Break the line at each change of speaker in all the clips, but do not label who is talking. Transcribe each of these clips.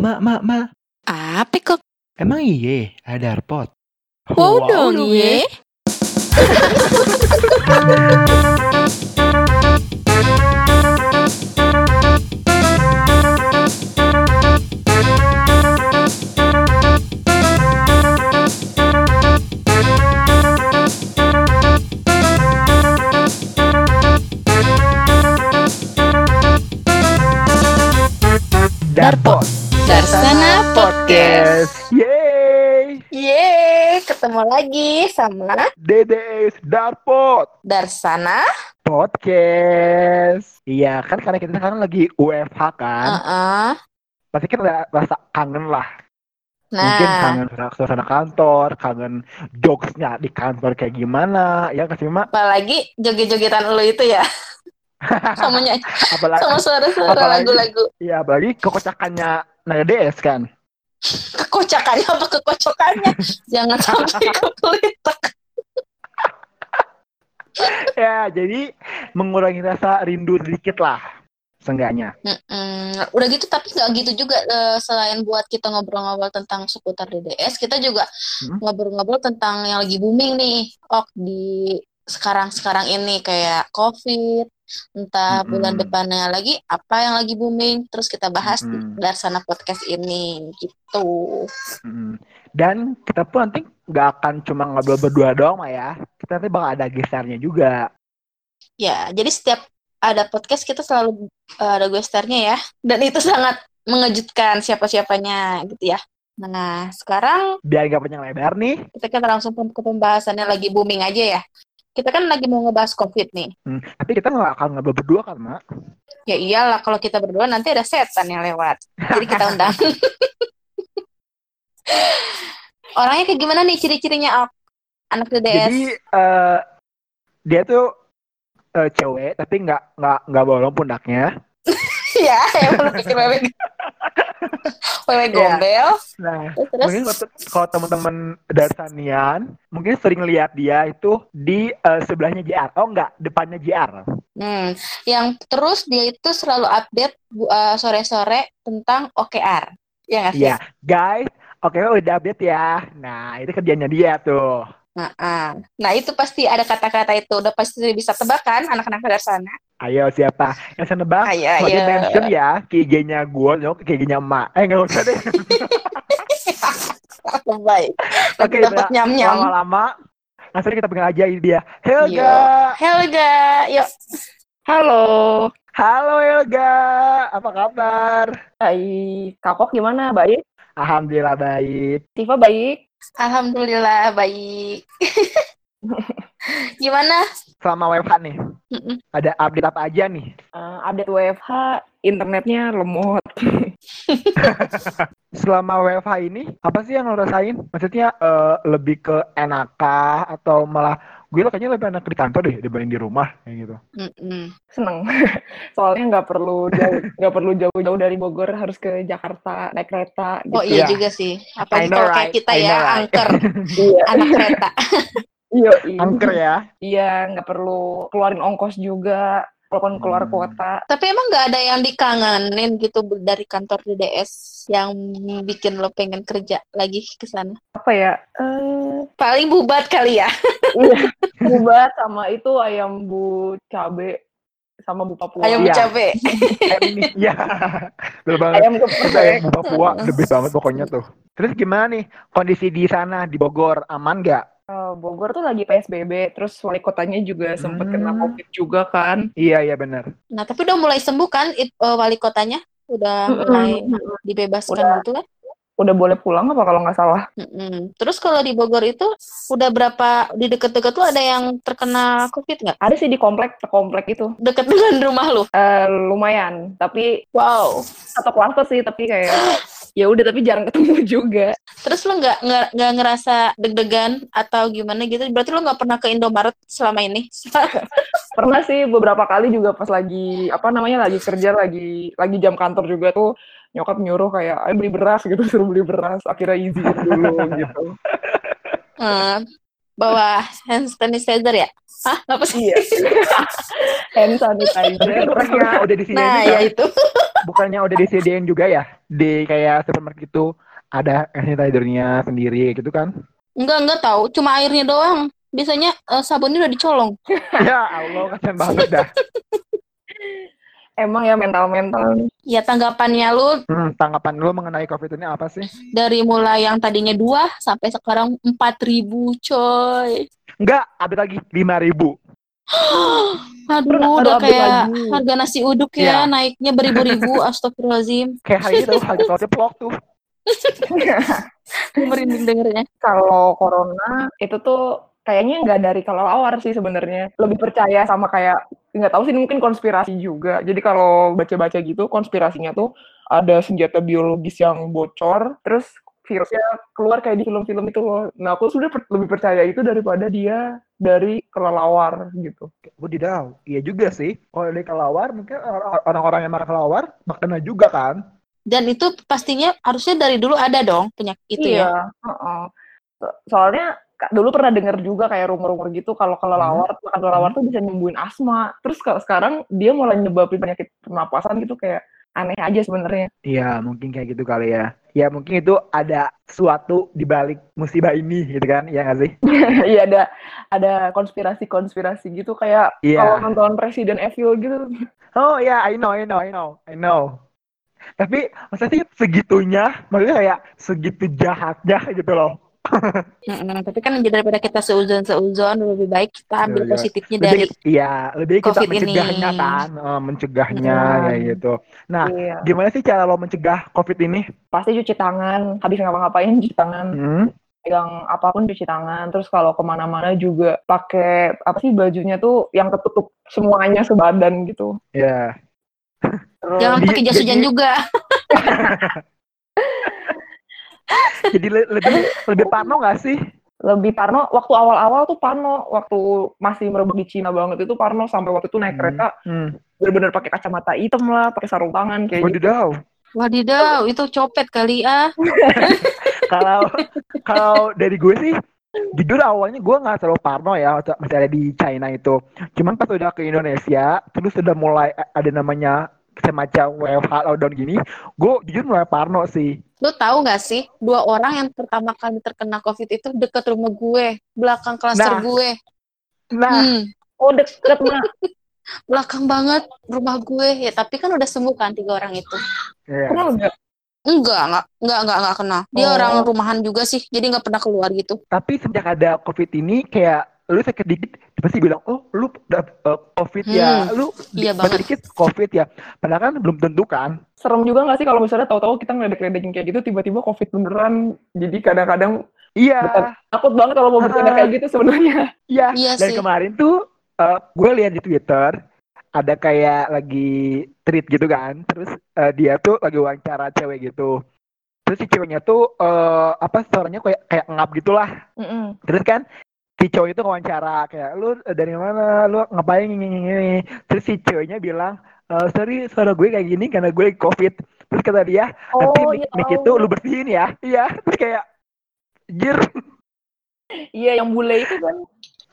Mak, mak, mak.
Apa kok?
Emang iye ada airpod?
Wow, dong ye.
Darpod.
Darsana Podcast.
Yeay.
Yeay, ketemu lagi sama
Dedes Darpod.
Darsana.
Podcast. Iya kan karena kita sekarang lagi WFH kan.
Heeh.
Pasti kita ada rasa kangen lah. Mungkin
Nah,
kangen suasana- kantor, kangen jokesnya di kantor kayak gimana. Ya kasih mak.
apalagi joget-jogetan lu itu ya. sama nyanyi,
Apalagi,
sama suara-suara
apalagi-
lagu-lagu.
ya apalagi kekocakannya Nada DS kan.
Kekocakannya apa kekocokannya? Jangan sampai kepelitek.
ya jadi mengurangi rasa rindu sedikit lah. Seenggaknya.
Mm-mm. Udah gitu tapi nggak gitu juga eh, selain buat kita ngobrol-ngobrol tentang seputar DDS, kita juga
Hmm.
ngobrol-ngobrol tentang yang lagi booming nih, ok di sekarang-sekarang ini kayak COVID, entah
Mm-mm.
bulan depannya lagi apa yang lagi booming, terus kita bahas di
Mm-mm.
Darsana Podcast ini gitu.
Mm. Dan kita pun nanti nggak akan cuma ngobrol berdua doang, ya. Kita nanti bakal ada gesternya juga.
Ya, jadi setiap ada podcast kita selalu eh, ada guesternya ya, dan itu sangat mengejutkan siapa-siapanya gitu ya. Nah, sekarang
Biar nggak panjang lebar nih.
kita kan langsung ke pembahasannya lagi booming aja ya. Kita kan lagi mau ngebahas COVID nih.
Hmm, Tapi kita nggak akan ngobrol berdua kan, Mak?
Ya iyalah kalau kita berdua nanti ada setan yang lewat. Jadi kita undang. Orangnya kayak gimana nih ciri-cirinya Ok? Anak DDS.
Jadi eh, dia tuh eh, cewek tapi nggak nggak nggak bolong pundaknya.
ya, lu pikir wewe.
Iya.
gombel.
Nah,
Terus,
mungkin kalau- teman-teman Darsanian mungkin sering lihat dia itu di eh, sebelahnya JR. Oh enggak, depannya JR.
hmm, yang terus dia itu selalu update eh, sore-sore tentang OKR. Ya sih?
Iya, guys. Oke, udah update ya. Nah, itu kerjanya dia tuh.
Nah, ah. nah, itu pasti ada kata-kata itu. Udah pasti bisa tebak kan anak-anak dari sana.
Ayo siapa yang saya nebak?
Ayo,
dia
ayo.
mention ya, IG-nya gue, ke IG-nya emak. Eh, nggak usah deh.
Baik.
Oke,
dapat nyam-nyam.
lama-lama. Langsung kita pengen aja dia.
Yo.
Helga.
Helga, yuk.
Halo,
Halo Helga. Apa kabar?
baik. Kakok gimana? Baik?
Alhamdulillah baik.
Tifa baik?
Alhamdulillah baik. Gimana?
Selama WFH nih,
Mm-mm.
ada update apa aja nih?
Eh, update WFH, internetnya lemot.
Selama WFH ini, apa sih yang lo rasain? Maksudnya eh, lebih ke enakah atau malah gue lo kayaknya lebih enak di kantor deh dibanding di rumah kayak gitu.
Mm-mm.
Seneng. Soalnya nggak perlu jauh, nggak perlu jauh-jauh dari Bogor harus ke Jakarta naik kereta.
Oh
Gitu.
iya
Iya.
juga sih.
I
Apalagi
know,
kalau kayak
right?
kita
I
ya,
right?
angker,
Iya,
anak kereta.
iya, iya.
Angker ya.
Iya, nggak perlu keluarin ongkos juga, walaupun keluar
Hmm.
kota.
Tapi emang nggak ada yang dikangenin gitu dari kantor DDS yang bikin lo pengen kerja lagi ke sana?
Apa ya? Eh,
Paling bubat kali ya.
iya, bubat sama itu ayam bu cabe sama bu papua.
Ayam
Iya.
cabe.
Iya. Betul banget.
Ayam geprek.
ayam buah Papua, best banget pokoknya tuh. Terus gimana nih kondisi di sana di Bogor aman nggak?
Eh, Bogor tuh lagi PSBB, terus wali kotanya juga sempat kena
Hmm.
COVID juga kan.
Iya iya benar.
Nah, tapi udah mulai sembuh kan it- eh, wali kotanya? Udah mulai dibebaskan
Udah.
gitu kan?
Udah boleh pulang apa kalau nggak salah?
Mm-mm. Terus kalau di Bogor itu udah berapa di deket-deket lu ada yang terkena COVID nggak?
Ada sih di komplek, komplek itu.
Deket dengan rumah lu?
Eh, lumayan, tapi
Wow.
satu klaster sih, tapi kayak ya udah tapi jarang ketemu juga.
Terus lu nggak nggak nggak ngerasa deg-degan atau gimana gitu? Berarti lu nggak pernah ke Indomaret selama ini?
Pernah sih beberapa kali juga pas lagi apa namanya lagi kerja lagi lagi jam kantor juga tuh nyokap nyuruh kayak ayo beli beras gitu suruh beli beras akhirnya izin dulu gitu.
Eh, bawa hand sanitizer ya? Hah? Apa sih?
Iya. Hand sanitizer.
bukannya udah disediain
Nah,
juga?
ya itu.
bukannya udah disediain juga ya di kayak supermarket itu ada hand sanitizer-nya sendiri gitu kan
Enggak, enggak tahu. Cuma airnya doang. Biasanya eh, sabunnya udah dicolong.
ya Allah kasihan banget dah
Emang ya mental-mental.
Ya tanggapannya lu
hmm, tanggapan lu mengenai covid ini apa sih
dari mulai yang tadinya dua sampai sekarang empat ribu coy.
enggak ada lagi lima ribu
Aduh,
Aduh,
udah kayak
lagi.
harga nasi uduk ya,
Iya.
naiknya beribu-ribu. Astagfirullahaladzim.
kayak hari itu harga telur ceplok tuh
Merinding dengernya.
Kalau corona itu tuh kayaknya nggak dari kelelawar sih sebenarnya. Lebih percaya sama kayak nggak tahu sih mungkin konspirasi juga. Jadi kalau baca-baca gitu konspirasinya tuh ada senjata biologis yang bocor, terus virusnya keluar kayak di film-film itu loh. Nah aku sudah per- lebih percaya itu daripada dia dari kelelawar gitu.
Wadidaw, iya juga sih. Kalau dari kelawar, mungkin or- orang-orang yang marah kelawar, makanya juga kan.
Dan itu pastinya harusnya dari dulu ada dong penyakit itu ya.
iya, heeh. So- soalnya ka- dulu pernah dengar juga kayak rumor-rumor gitu kalau kelelawar makan kelelawar tuh bisa nyembuhin asma. Terus kalau sekarang dia mulai nyebabin penyakit pernapasan gitu kayak aneh aja sebenarnya.
Iya, mungkin kayak gitu kali ya. Ya, mungkin itu ada suatu di balik musibah ini, gitu kan? Iya nggak sih?
Iya ada ada konspirasi-konspirasi gitu kayak
Iya.
kalau nonton Presiden Evil gitu.
Oh ya, I know, I know, I know, I know. Tapi maksudnya segitunya, maksudnya kayak segitu jahatnya gitu loh.
Mm-mm, tapi kan daripada kita seuzon seuzon lebih baik kita ambil
Iya, iya.
positifnya dari
Lebih, iya, lebih kita
COVID ini.
mencegahnya kan, eh, mencegahnya
Hmm.
kayak gitu. Nah,
Iya.
gimana sih cara lo mencegah COVID ini?
Pasti cuci tangan, habis ngapa-ngapain cuci tangan.
Hmm?
yang apa pun cuci tangan terus kalau ke mana-mana juga pakai apa sih bajunya tuh yang ketutup semuanya sebadan gitu
Ya.
terus
jangan pakai jas hujan juga.
Jadi le- lebih lebih parno nggak sih?
lebih Parno waktu awal-awal tuh Parno waktu masih merebak di Cina banget itu Parno sampai waktu itu naik kereta
Hmm.
bener-bener pakai kacamata hitam lah pakai sarung tangan kayak gitu
Wadidaw.
Wadidaw, itu copet kali ah.
kalau kalau dari gue sih jujur awalnya gue nggak terlalu parno ya masih ada di China itu cuman pas udah ke Indonesia terus udah mulai ada namanya semacam WFH lockdown gini gue jujur mulai parno sih
Lu tahu nggak sih, dua orang yang pertama kali terkena COVID itu deket rumah gue, belakang klaster
Nah.
gue.
nah
Hmm,
oh deket
belakang banget rumah gue. Ya, tapi kan udah sembuh kan tiga orang itu.
ya.
kenal nggak
Enggak, enggak, enggak, enggak, enggak kenal. Dia
Oh.
orang rumahan juga sih, jadi nggak pernah keluar gitu.
tapi sejak ada COVID ini kayak lu sakit dikit pasti bilang oh lu udah uh, COVID ya
Hmm,
lu
iya
di-
banget.
dikit COVID ya padahal kan belum tentu kan
serem juga nggak sih kalau misalnya tahu-tahu kita ngeledek-ledekin kayak gitu tiba-tiba covid beneran jadi kadang-kadang
iya
takut banget kalau mau bercanda kayak gitu sebenarnya
Iya,
Iya
dan
sih.
kemarin tuh eh, gue lihat di Twitter ada kayak lagi tweet gitu kan, terus eh, dia tuh lagi wawancara cewek gitu. Terus si ceweknya tuh eh, apa suaranya kayak kayak ngap gitulah.
Mm-mm.
Terus kan si cowok itu wawancara kayak lu dari mana, lu ngapain ini ini. Terus si ceweknya bilang, "Eh, sorry suara gue kayak gini karena gue covid. Terus kata dia, nanti
oh
mic,
iya
mic itu lu bersihin ya. Iya, terus kayak jir.
iya yang bule itu kan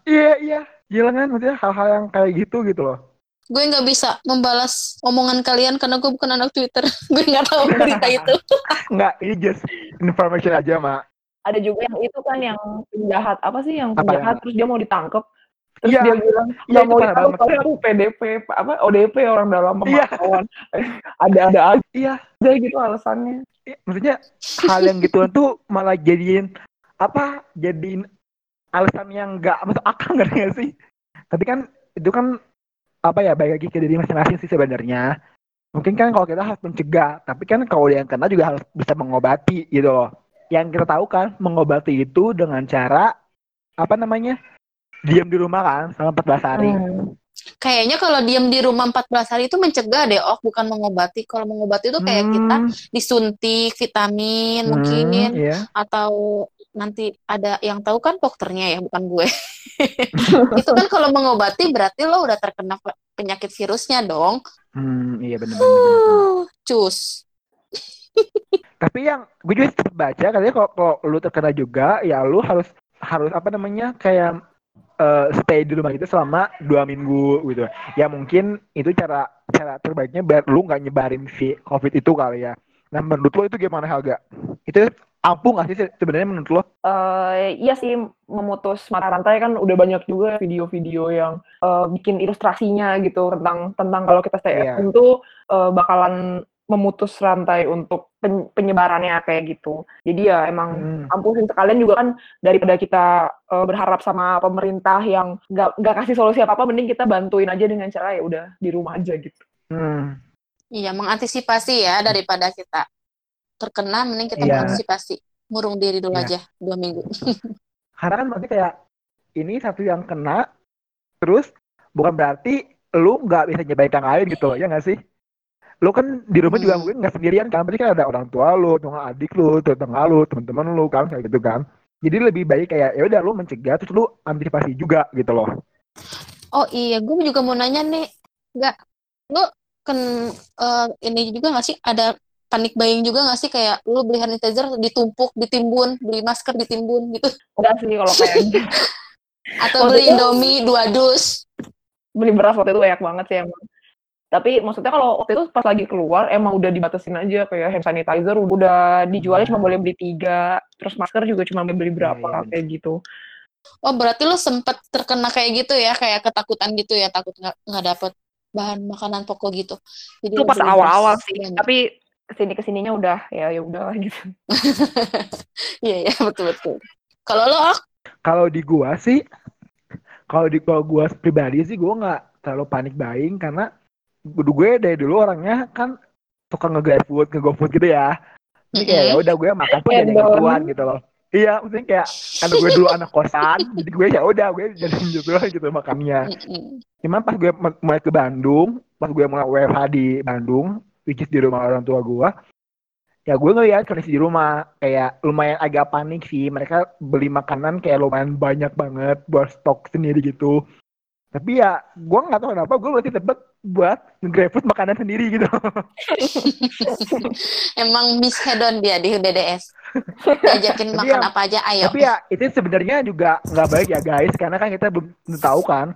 Iya, iya. Gila kan, maksudnya hal-hal yang kayak gitu gitu loh.
Gue nggak bisa membalas omongan kalian karena gue bukan anak Twitter. gue nggak tahu berita itu.
Enggak, ini just information aja, Mak.
Ada juga yang itu kan yang penjahat apa sih yang
Apa
penjahat
yang-
terus dia mau ditangkap terus
Iya.
dia bilang
Iya,
nggak
itu
mau ditangkap soalnya aku PDP apa ODP orang dalam
Iya.
pemantauan ada ada
Iya,
aja gitu alasannya
i- maksudnya hal yang gituan tuh malah jadiin apa? Jadiin alasan yang enggak masuk akal nggak nggak sih? Tapi kan itu kan apa ya baik lagi ke diri masing-masing sih sebenarnya. Mungkin kan kalau kita harus mencegah, tapi kan kalau yang kena juga harus bisa mengobati gitu loh. Yang kita tahu kan mengobati itu dengan cara apa namanya? Diam di rumah kan selama 14 hari.
Hmm.
Kayaknya kalau diem di rumah 14 hari itu mencegah deh, oh bukan mengobati. Kalau mengobati itu kayak kita
Hmm,
disuntik vitamin
hmm,
mungkin
iya.
atau nanti ada yang tahu kan dokternya ya bukan gue itu kan kalau mengobati berarti lo udah terkena pe- penyakit virusnya dong
Hmm, iya benar.
uh, cus
Tapi yang gue juga sempat baca katanya kalau, kalau lu terkena juga ya lu harus harus apa namanya kayak eh, stay di rumah itu selama dua minggu gitu. Ya mungkin itu cara cara terbaiknya biar lu nggak nyebarin si COVID itu kali ya. Nah menurut lo itu gimana Helga? Itu ampuh nggak sih se- sebenarnya menurut lo?
Eh, iya sih memutus mata rantai kan udah banyak juga video-video yang eh, bikin ilustrasinya gitu tentang tentang kalau kita stay home tuh eh, bakalan memutus rantai untuk pen- penyebarannya kayak gitu. Jadi ya emang
Hmm.
ampuhin sekalian juga kan daripada kita eh, berharap sama pemerintah yang nggak nggak kasih solusi apa apa, mending kita bantuin aja dengan cara ya udah di rumah aja gitu.
Hmm.
Iya, mengantisipasi ya daripada kita terkena, mending kita
Iya.
mengantisipasi. Ngurung diri dulu
Iya.
aja dua minggu.
Karena kan berarti kayak ini satu yang kena, terus bukan berarti lu nggak bisa nyebarin yang lain gitu, ya nggak sih? Lu kan di rumah juga
Hmm.
mungkin nggak sendirian kan, berarti kan ada orang tua lu, atau nggak adik lu, tetangga lu, teman-teman lu kan kayak gitu kan. Jadi lebih baik kayak ya udah lu mencegah terus lu antisipasi juga gitu loh.
Oh iya, gue juga mau nanya nih, nggak, lu kan eh, ini juga nggak sih ada panik buying juga nggak sih kayak lu beli hand sanitizer ditumpuk, ditimbun, beli masker ditimbun gitu,
Enggak sih kalau kayak gitu.
atau beli Indomie dua dus.
beli beras waktu itu banyak banget sih emang. Tapi maksudnya kalau waktu itu pas lagi keluar emang udah dibatasin aja kayak hand sanitizer udah dijualnya cuma boleh beli tiga, terus masker juga cuma boleh beli berapa
Iya, iya.
kayak gitu.
Oh berarti lu sempet terkena kayak gitu ya, kayak ketakutan gitu ya, takut nggak nggak dapet bahan makanan pokok gitu. Jadi
Itu pas awal-awal sih.
banyak.
Tapi ke sini ke sininya udah ya ya udah gitu.
Iya iya betul betul. Kalau lo ah,
Kalau di gua sih, kalau di kalau gua pribadi sih gua nggak terlalu panik buying karena gue gue dari dulu orangnya kan suka nge food, nge food gitu ya. Jadi kayak ya udah gue makan pun jadi gituan gitu loh. Iya, maksudnya kayak karena gue dulu anak kosan, jadi gue ya udah gue jadi gitu gitu makannya. Cuman pas gue mulai ke Bandung, pas gue mulai WFH di Bandung, which is di rumah orang tua gue, ya gue ngeliat kondisi di rumah kayak lumayan agak panik sih. Mereka beli makanan kayak lumayan banyak banget buat stok sendiri gitu. Tapi ya gue nggak tahu kenapa gue masih tetap buat nge makanan sendiri gitu.
Emang Miss Hedon dia di DDS. Diajakin
Tapi
makan
ya-
apa aja, ayo.
Tapi ya itu sebenarnya juga nggak baik ya guys, karena kan kita belum tahu kan.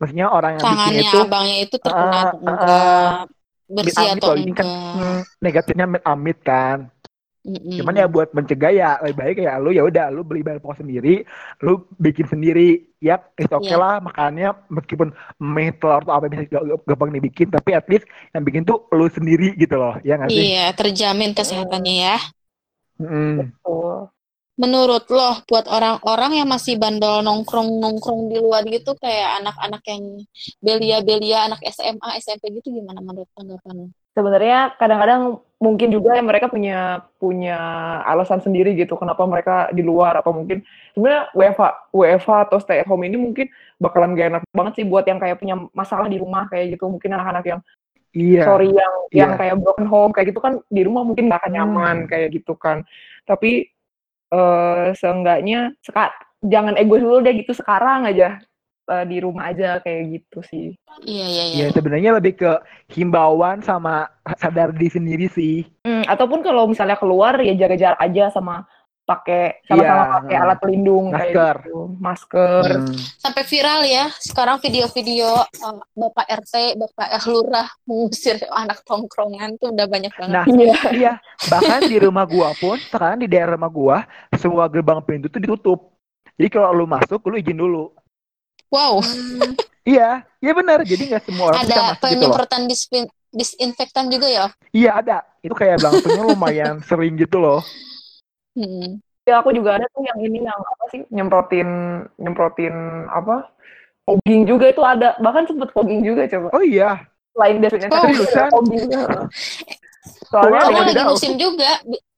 Maksudnya orang yang bikin
Tangannya
itu
abangnya itu terkena
ah,
enggak, bersih
amit
atau
loh, ini kan hmm, negatifnya amit kan.
Mm-mm.
Cuman ya buat mencegah ya lebih baik ya lu ya udah lu beli bahan pokok sendiri, lu bikin sendiri. Ya, itu oke
Iya.
lah makannya meskipun mie telur atau apa bisa gampang dibikin, tapi at least yang bikin tuh lu sendiri gitu loh. Ya nggak sih?
Iya, terjamin kesehatannya ya.
Mm.
Tuh.
Menurut lo, buat orang-orang yang masih bandel nongkrong-nongkrong di luar gitu, kayak anak-anak yang belia-belia, anak SMA, SMP gitu, gimana menurut tanggapan lo?
Sebenarnya kadang-kadang mungkin juga yang mereka punya punya alasan sendiri gitu kenapa mereka di luar atau mungkin sebenarnya WFH WFH atau stay at home ini mungkin bakalan gak enak banget sih buat yang kayak punya masalah di rumah kayak gitu mungkin anak-anak yang
Iya.
sorry yang
Iya.
yang kayak broken home kayak gitu kan di rumah mungkin gak akan
Hmm.
nyaman kayak gitu kan tapi eh seenggaknya seka jangan egois dulu deh gitu sekarang aja eh, di rumah aja kayak gitu sih
Iya, iya, iya.
Ya sebenarnya lebih ke himbauan sama sadar diri sendiri sih.
Hmm, ataupun kalau misalnya keluar ya jaga jarak aja sama pakai sama-sama
Iya,
pakai alat pelindung
Masker.
kayak gitu masker
Hmm.
Sampai viral ya, sekarang video-video uh, Bapak RT, Bapak eh, Lurah mengusir anak tongkrongan tuh udah banyak banget.
Nah,
Iya.
iya, bahkan di rumah gua pun sekarang di daerah rumah gua semua gerbang pintu tuh ditutup. Jadi kalau lu masuk, lu izin dulu.
Wow,
Iya, iya benar. Jadi nggak semua orang bisa
ada
masuk gitu loh.
penyemprotan disin- disinfektan juga ya?
Iya ada. Itu kayak langsungnya lumayan sering gitu loh.
Hmm.
ya aku juga ada tuh yang ini yang apa sih nyemprotin nyemprotin apa fogging juga itu ada bahkan sempet fogging juga coba
Oh iya.
selain desinfektan
Oh,
seriusan?
fogging soalnya
Karena
lagi
musim juga,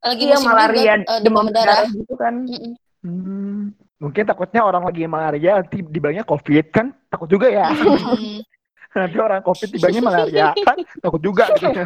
lagi
iya
musim
malaria
juga uh,
demam berdarah
berdarah.
gitu kan
Mm-mm.
Hmm, mungkin takutnya orang lagi malaria nanti dibilangnya COVID kan takut juga ya.
Mm.
nanti orang COVID dibilangnya malaria kan takut juga gitu.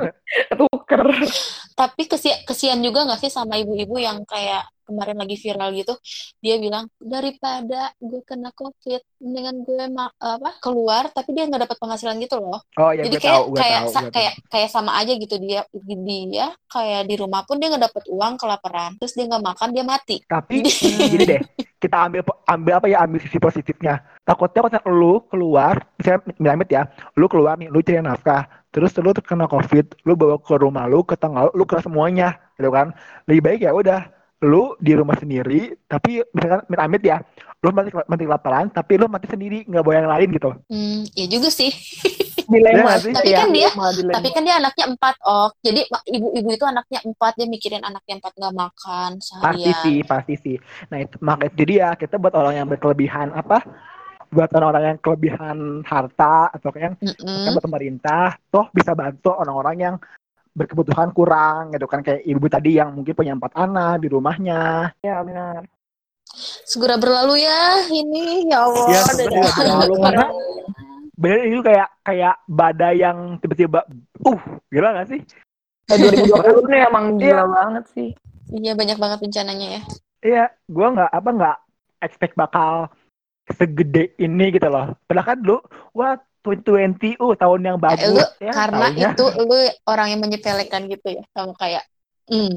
Tapi kesi- kesian juga nggak sih sama ibu-ibu yang kayak kemarin lagi viral gitu, dia bilang daripada gue kena COVID, mendingan gue ma- apa keluar, tapi dia nggak dapat penghasilan gitu loh.
Oh ya
Jadi
gue
kayak
tahu, gue
kayak
tahu,
sa-
gue tahu.
kayak kayak sama aja gitu dia dia kayak di rumah pun dia nggak dapat uang kelaparan, terus dia nggak makan dia mati.
Tapi
Jadi-
gini deh, kita ambil ambil apa ya ambil sisi positifnya. Takutnya kalau lu keluar misalnya misalnya ya lu keluar nih lu cari nafkah terus lu terkena covid lu bawa ke rumah lu ke tanggal lu kena semuanya gitu kan. Lebih baik ya udah lu di rumah sendiri tapi misalkan amit amit ya lu mati mati kelaparan tapi lu mati sendiri nggak bawa yang lain gitu
Hmm, ya juga sih.
dilema
Iya,
sih
Tapi
Iya,
kan dia-
dilema.
Tapi kan dia anaknya empat, oh. Jadi ibu-ibu itu anaknya empat, dia mikirin anaknya empat nggak makan
pasti
seharian.
sih pasti sih nah itu makanya jadi ya kita buat orang yang berkelebihan apa buat orang-orang yang kelebihan harta atau kayak yang kan buat pemerintah toh bisa bantu orang-orang yang berkebutuhan kurang gitu kan kayak ibu tadi yang mungkin punya empat anak di rumahnya
ya benar
Segera berlalu ya ini, ya Allah.
Iya,
dadah.
segera berlalu, karena bener itu kayak kayak badai yang tiba-tiba uh gila gak sih
Eh, 2020 nih emang gila
Iya.
banget sih
Iya banyak banget bencananya ya.
iya gua nggak apa nggak expect bakal segede ini gitu loh padahal kan lu wah 2020 uh tahun yang bagus
lu
ya,
Karena
taunya.
itu lu orang yang menyepelekan gitu ya, kamu kayak, hmm,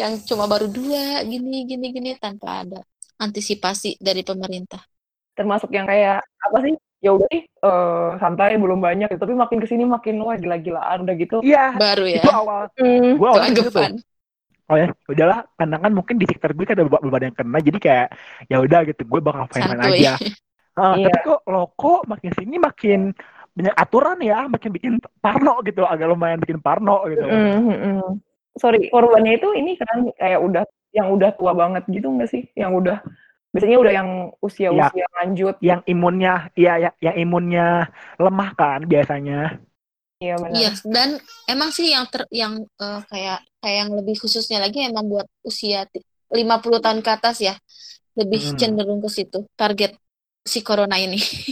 yang cuma baru dua gini gini gini tanpa ada antisipasi dari pemerintah.
termasuk yang kayak apa sih ya udah sih eh, santai belum banyak gitu. tapi makin ke sini makin wah gila-gilaan udah gitu
iya
Baru ya.
itu awal
hmm,
gua awalnya gitu tuh. Oh ya udahlah karena kan mungkin di sekitar gue kan ada beberapa yang kena jadi kayak ya udah gitu gue bakal fine fine aja Ah,
Iya.
tapi kok lo kok makin sini makin banyak aturan ya makin bikin parno gitu agak lumayan bikin parno gitu
mm, mm, mm. sorry korbannya itu ini kan kayak udah yang udah tua banget gitu nggak sih yang udah biasanya udah yang usia-usia lanjut
yang imunnya iya ya, yang imunnya lemah kan biasanya
iya benar
Iya, dan emang sih yang ter, yang eh, kayak kayak yang lebih khususnya lagi emang buat usia ti- 50 tahun ke atas ya. Lebih
Hmm.
cenderung ke situ target si corona ini.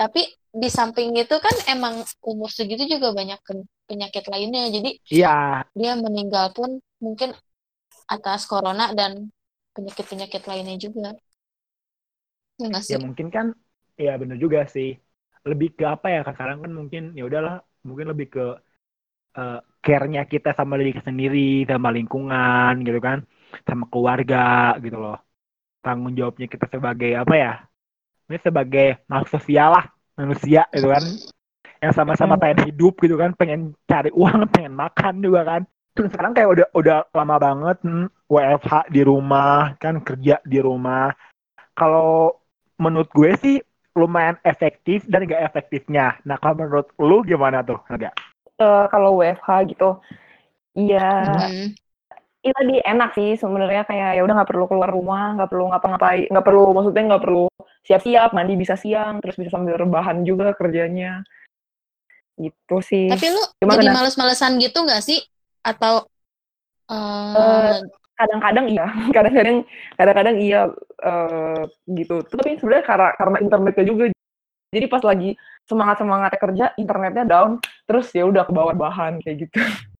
Tapi di samping itu kan emang umur segitu juga banyak penyakit lainnya. Jadi
iya
dia meninggal pun mungkin atas corona dan penyakit-penyakit lainnya juga. Ya nggak sih?
ya mungkin kan ya bener juga sih lebih ke apa ya sekarang kan mungkin ya udahlah mungkin lebih ke eh, care-nya kita sama diri sendiri sama lingkungan gitu kan sama keluarga gitu loh tanggung jawabnya kita sebagai apa ya ini sebagai makhluk sosial lah manusia gitu kan yang sama-sama pengen hidup gitu kan pengen cari uang pengen makan juga kan Terus sekarang kayak udah udah lama banget hmm, WFH di rumah kan kerja di rumah kalau menurut gue sih lumayan efektif dan gak efektifnya. Nah kalau menurut lu gimana tuh? Agak.
Eh, kalau WFH gitu iya
Hmm.
Itu tadi enak sih sebenarnya. Kayak ya udah nggak perlu keluar rumah nggak perlu ngapa-ngapain nggak perlu maksudnya nggak perlu siap-siap mandi bisa siang terus bisa sambil rebahan juga kerjanya. Gitu sih.
Tapi lu
Gimana?
jadi males-malesan gitu nggak sih? Atau eh,
kadang-kadang iya. Kadang-kadang kadang-kadang iya eh, gitu. Tapi sebenarnya karena karena internetnya juga jadi pas lagi semangat semangatnya kerja internetnya down terus ya udah ke bawah bahan kayak gitu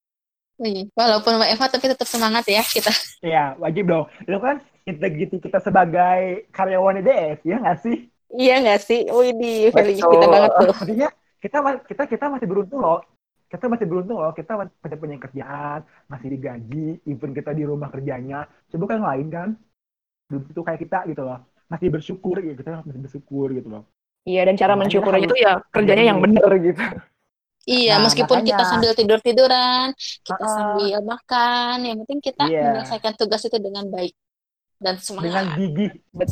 wih, walaupun WFH tapi tetap semangat ya kita.
Iya wajib dong. Lu kan integriti kita sebagai karyawan EDS ya nggak sih?
Iya nggak sih? Wih, di kita banget tuh.
Artinya kita kita kita masih beruntung loh. Kita masih beruntung loh. Kita masih punya kerjaan, masih digaji, even kita di rumah kerjanya. Coba kan lain kan, belum tentu kayak kita gitu loh. Masih bersyukur ya kita masih bersyukur gitu loh.
iya dan cara
harus-
itu ya kerjanya yang bener gitu
Iya,
Nah,
meskipun kita
makanya.
sambil tidur-tiduran, kita
ah.
sambil makan, yang penting kita
Iya.
menyelesaikan tugas itu dengan baik dan semangat.
dengan gigi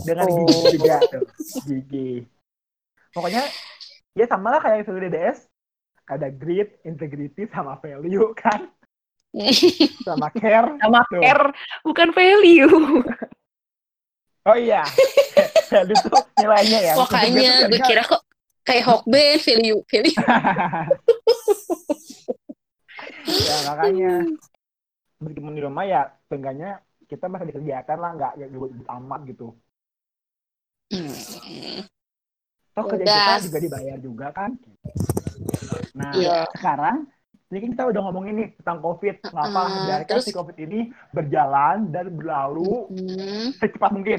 dengan
Betul.
gigi juga tuh gigi pokoknya ya sama lah kayak value DDS ada grit integrity sama value kan sama care
sama
Tuh.
care bukan value
oh iya value tuh nilainya ya
Makanya gue kira kok kayak Hokben, value, value.
ya makanya. Meskipun di rumah ya seenggaknya kita masih dikerjakan lah nggak nggak ribut amat gitu. Toh kerja kita juga dibayar juga kan? Nah
Iya.
sekarang ini kan kita udah ngomongin nih tentang covid. Ngapa
Uh-uh.
biarkan
Terus-
si covid ini berjalan dan berlalu
Hmm.
secepat mungkin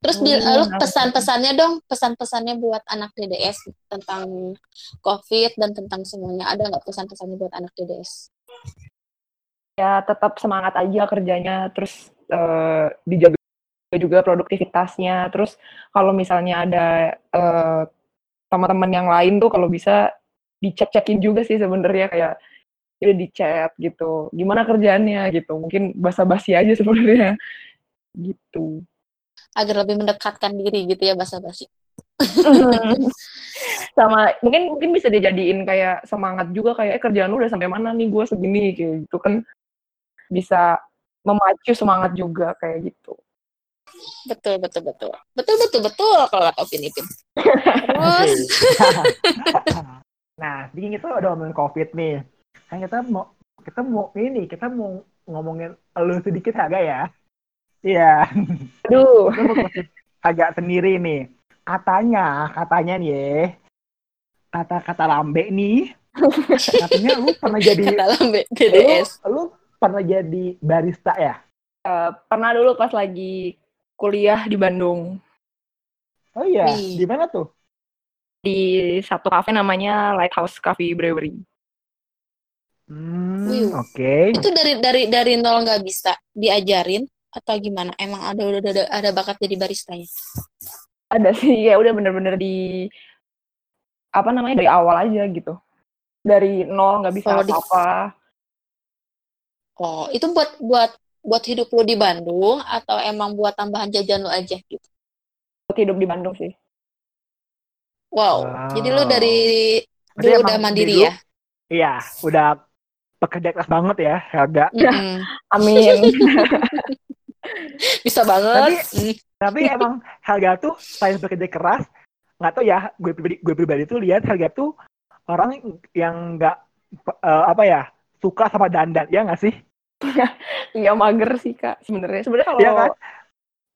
Terus di,
Hmm,
lu
apa
pesan-pesannya dong, pesan-pesannya buat anak DDS tentang COVID dan tentang semuanya. Ada nggak pesan-pesannya buat anak DDS?
ya tetap semangat aja kerjanya terus eh, dijaga juga produktivitasnya. Terus kalau misalnya ada eh, teman-teman yang lain tuh kalau bisa dicek-cekin juga sih sebenarnya kayak ya di chat gitu. Gimana kerjaannya? gitu. Mungkin basa-basi aja sebenarnya. Gitu
agar lebih mendekatkan diri gitu ya bahasa basi
sama mungkin mungkin bisa dijadiin kayak semangat juga kayak eh, kerjaan lu udah sampai mana nih? Gue segini kayak gitu kan. Bisa memacu semangat juga kayak gitu.
Betul betul betul. Betul betul betul kalau opini Pin terus?
Nah, bikin kita udah ngomongin COVID nih. Kan kita mau kita mau ini, kita mau ngomongin lu sedikit Haga ya. Iya.
aduh
Lu Haga sendiri nih. Katanya, katanya nih ya. Kata-kata lambe nih. Katanya lu pernah jadi
kata lambe
lu,
DDS
lu pernah jadi barista ya?
Eh, pernah dulu pas lagi kuliah di Bandung
Oh iya, di mana tuh?
di satu kafe namanya Lighthouse Coffee Brewery
Hmm, oke.
itu dari dari dari nol nggak bisa diajarin atau gimana? Emang ada udah ada, ada bakat jadi baristanya
ada sih ya udah bener-bener di apa namanya dari awal aja gitu. Dari nol nggak bisa
di-
apa-apa.
Oh itu buat buat buat hidup lu di Bandung atau emang buat tambahan jajan lu aja gitu?
Buat hidup di Bandung sih.
Wow
Wow.
jadi lu dari
Berarti
dulu udah mandiri
dulu-
ya?
Iya, udah pekerja keras banget ya, Helga.
Mm-mm.
amin
bisa banget Mm.
Tapi emang Helga tuh selain bekerja keras, nggak tau ya, gue pribadi, gue pribadi tuh lihat Helga tuh orang yang nggak eh, apa ya suka sama dandan, ya nggak sih?
iya mager sih kak sebenarnya sebenarnya kalau
Iya kan?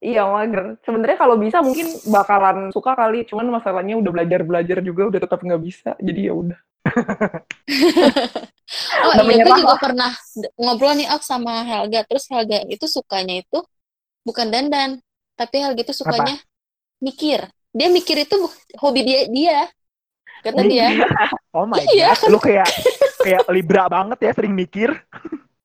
iya mager sebenarnya kalau bisa mungkin bakalan suka kali cuman masalahnya udah belajar belajar juga udah tetap nggak bisa jadi ya udah
Oh iya, gue juga pernah ngobrol nih Ok sama Helga. Terus Helga itu sukanya itu bukan dandan, tapi Helga itu sukanya mikir. Dia mikir itu bu- hobi dia dia. Kata dia.
Oh my
Iya.
god, lu kayak kayak libra banget ya, sering mikir.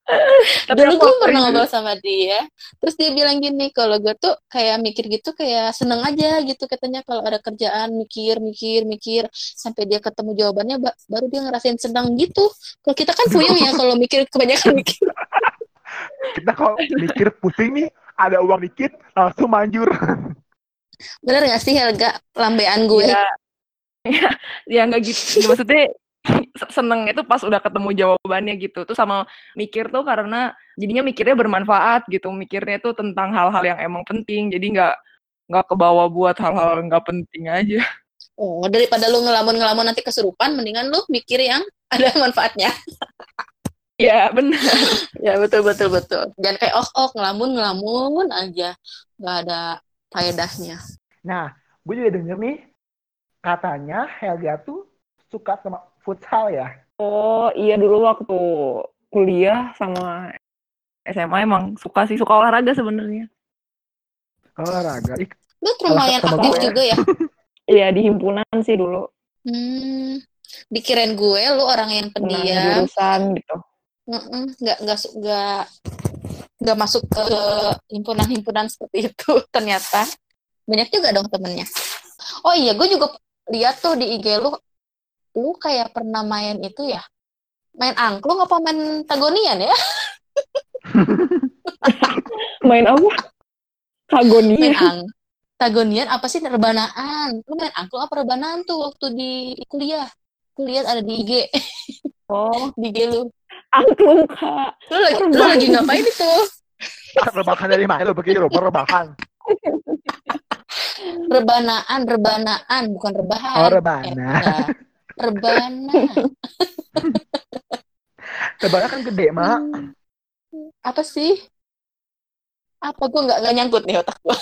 Tapi
Dulu gue pernah ngobrol sama dia. Terus dia bilang gini, kalau gue tuh kayak mikir gitu kayak seneng aja gitu katanya kalau ada kerjaan mikir mikir mikir sampai dia ketemu jawabannya ba- baru dia ngerasain senang gitu. Kalau kita kan puyeng ya kalau mikir kebanyakan mikir.
Kita kalau mikir pusing nih, ada uang dikit, langsung manjur.
Bener gak sih Helga? Lambean gue?
ya ya ya nggak gitu. Maksudnya seneng itu pas udah ketemu jawabannya gitu. Tuh sama mikir tuh karena jadinya mikirnya bermanfaat gitu. Mikirnya tuh tentang hal-hal yang emang penting. Jadi nggak nggak kebawa buat hal-hal yang nggak penting aja.
Oh, daripada lu ngelamun-ngelamun nanti kesurupan, mendingan lu mikir yang ada manfaatnya.
Ya benar
Ya betul betul betul. Jangan kayak oh oh ngelamun ngelamun aja, nggak ada faedahnya.
Nah, gue juga denger nih, katanya Helga tuh suka sama futsal ya.
oh iya dulu waktu kuliah sama SMA emang suka sih suka olahraga sebenarnya
Olahraga.
Lu lumayan aktif
gue.
juga ya.
iya di himpunan sih dulu
Hmm, dikirain gue lu orang yang pendiam,
jurusan gitu
nggak nggak nggak nggak masuk ke himpunan-himpunan seperti itu. Ternyata banyak juga dong temennya. Oh iya, gue juga lihat tuh di IG lu, lu kayak pernah main itu ya, main angklung apa main tagonian ya?
main apa kagonia
Main ang tagonian apa sih rebanaan? Lu main angklung apa rebanaan tuh waktu di kuliah? Kuliah ada di IG,
oh
di IG lu.
Angklung kak
Lu lagi, lu lagi ngapain itu?
rebahan dari mana lu begitu, rebahan.
Rebanaan, rebanaan, bukan rebahan.
Oh, rebana.
Eh. Rebana.
Rebahan kan gede, Mak.
Hmm. Apa sih? Apa gue nggak nggak nyangkut nih otak gue.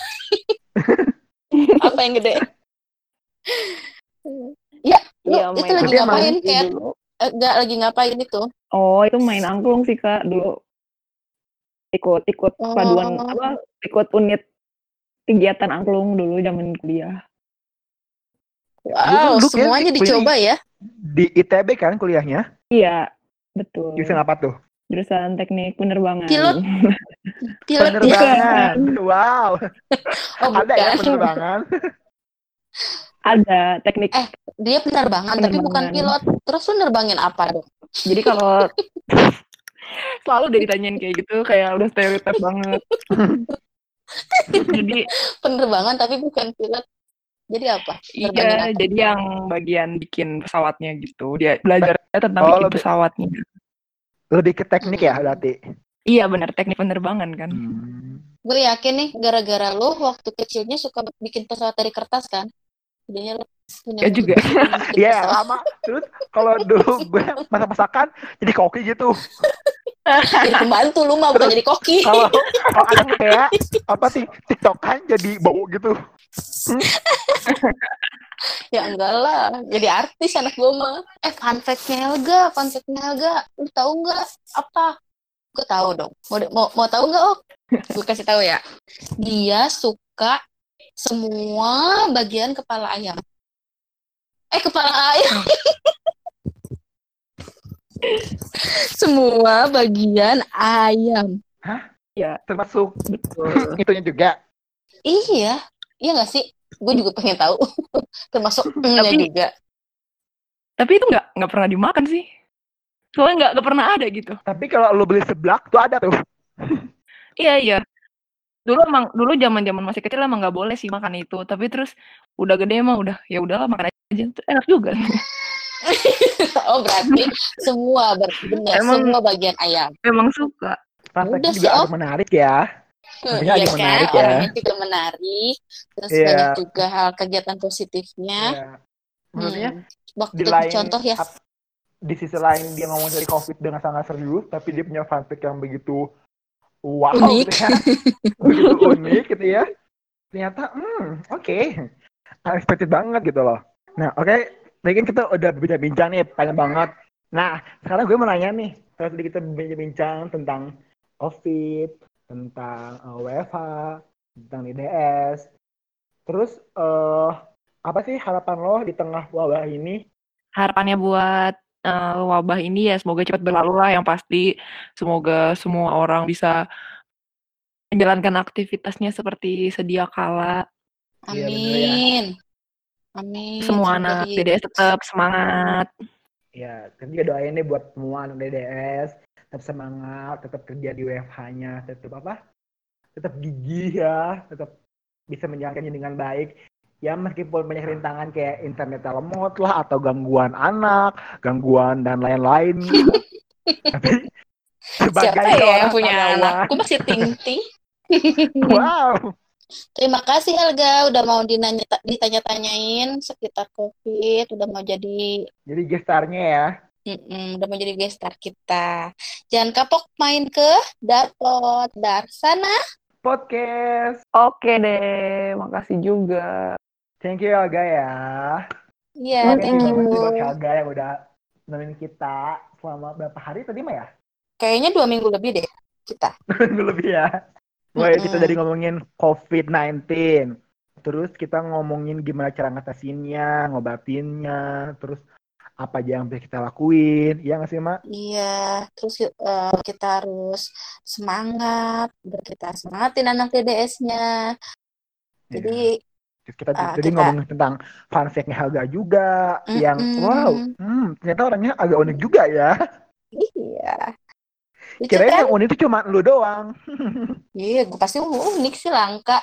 Apa yang gede? ya, lu
Iya,
itu lagi ngapain. Eh, Nggak lagi ngapain itu?
Oh, itu main angklung sih, Kak, dulu. Ikut ikut
Oh.
paduan apa? Ikut unit kegiatan angklung dulu zaman kuliah.
Wow,
Lu- lu kayak
semuanya
kuliah
dicoba ya.
Di ITB kan kuliahnya?
Iya, betul.
Jurusan apa tuh?
Jurusan teknik penerbangan.
Pilot? Pilot ya?
Penerbangan. Wow.
Oh,
Ada ya penerbangan.
Ada teknik.
Eh, Dia penerbangan, tapi bukan pilot. Terus lu nerbangin apa dong?
Jadi kalau selalu udah ditanyain kayak gitu, kayak udah stereotip banget. jadi
Penerbangan tapi bukan pilot. Jadi apa? Nerbangin
iya,
apa?
jadi yang bagian bikin pesawatnya gitu. Dia belajar tentang
Oh,
bikin
lebih-
pesawatnya.
Lebih ke teknik ya berarti.
Iya benar teknik penerbangan kan.
Hmm.
Gue yakin nih, gara-gara lu waktu kecilnya suka bikin pesawat dari kertas kan? Jadinya punya
Ya juga.
Iya lama. Terus kalau dulu gue masak-masakan jadi koki gitu.
Jadi pembantu lu mah bukan jadi koki.
Kalau kalau ada kayak apa sih tiktokan jadi bau gitu.
Ya enggak lah, jadi artis anak gue mah. Eh, fun fact-nya Helga, fun fact-nya Helga. Lu tahu nggak apa? Gue tahu dong. Mau mau, mau tahu nggak, Oh? Gue kasih tahu ya. Dia suka semua bagian kepala ayam. Eh, kepala ayam. semua bagian ayam.
Termasuk
Betul.
itunya juga.
Iya, iya nggak sih? Gue juga pengen tahu. Termasuk
Tapi-
juga.
Tapi itu nggak nggak pernah dimakan sih. Soalnya nggak pernah ada gitu.
Tapi kalau lu beli seblak tuh ada tuh.
Iya iya. Dulu emang dulu zaman zaman masih kecil emang nggak boleh sih makan itu. Tapi terus udah gede emang udah ya udahlah makan aja. Enak juga.
Oh berarti semua benar
Emang-
semua bagian ayam.
emang suka.
Prakteknya
Udah
juga
sih,
agak menarik ya. Tentunya
Iya
agak
kan,
menarik ya.
orangnya juga menarik. Terus
Iya.
banyak juga hal kegiatan positifnya.
Iya. Maksudnya
Hmm. Waktu
di lain
contoh ya.
di sisi lain dia ngomong dari covid dengan sangat serius tapi dia punya fun fact yang begitu wow
Unik.
gitu ya begitu unik gitu ya. Ternyata hmm oke. Unexpected banget gitu loh. Nah oke tadi kan kita udah bincang-bincang nih panjang banget. Nah sekarang gue mau nanya nih kalau tadi kita bincang-bincang tentang covid tentang uh, WFH tentang IDS terus eh apa sih harapan lo di tengah wabah ini?
Harapannya buat eh, wabah ini ya semoga cepat berlalu lah yang pasti. Semoga semua orang bisa menjalankan aktivitasnya seperti sedia kala.
Iya, bener ya.
Amin. Amin.
Semua
Semoga
anak
di-
DDS tetap semangat.
Ya, kan juga doain deh buat semua anak DDS, tetap semangat, tetap kerja di WFH-nya, tetap apa? Tetap gigih ya, tetap bisa menjalankannya dengan baik. Ya meskipun banyak rintangan kayak internet lemot lah atau gangguan anak, gangguan dan lain-lain. Tapi sebagai
Siapa ya yang punya
karyawan-
anak? Aku masih ting-ting.
Wow.
Terima kasih Helga udah mau dinanya, ditanya-tanyain sekitar COVID, udah mau jadi
Jadi gestarnya ya.
Mm-mm, udah mau jadi guest star kita. Jangan kapok main ke Darpot Darsana.
Podcast.
Oke deh, makasih juga.
Thank you Alga ya.
Iya,
Mm-mm.
thank you.
Terima kasih buat Alga yang udah nemenin kita selama berapa hari tadi mah ya?
Kayaknya dua minggu lebih deh kita.
minggu lebih ya. Wah, kita
Mm-mm.
dari ngomongin COVID-19. Terus kita ngomongin gimana cara ngatasinnya, ngobatinnya, terus apa aja yang bisa kita lakuin. Iya nggak sih, Mak?
Iya, terus eh, kita harus semangat, kita semangatin anak DDS-nya. Jadi,
Terus kita
Ah,
jadi
kita-
ngomongin tentang fun fact-nya Helga juga. Yang,
Mm-mm.
wow, hmm, ternyata orangnya agak unik juga ya.
iya.
Kirain
kan?
yang unik itu cuma lu doang.
Iya, gue pasti unik sih langka.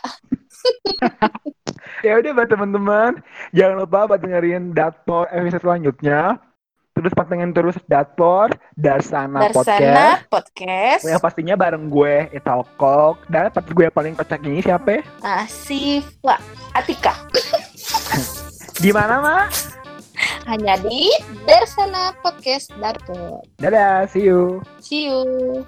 ya udah buat teman-teman, jangan lupa buat dengerin Datpor episode selanjutnya. Terus pantengin terus Datpor, Darsana, Podcast.
Darsana Podcast.
Yang pastinya bareng gue, Italkok. Dan partner gue yang paling kocak ini siapa?
Asifa Atika.
Di mana, Mak?
Hanya di Darsana Podcast Darpot.
Dadah, see you.
See you.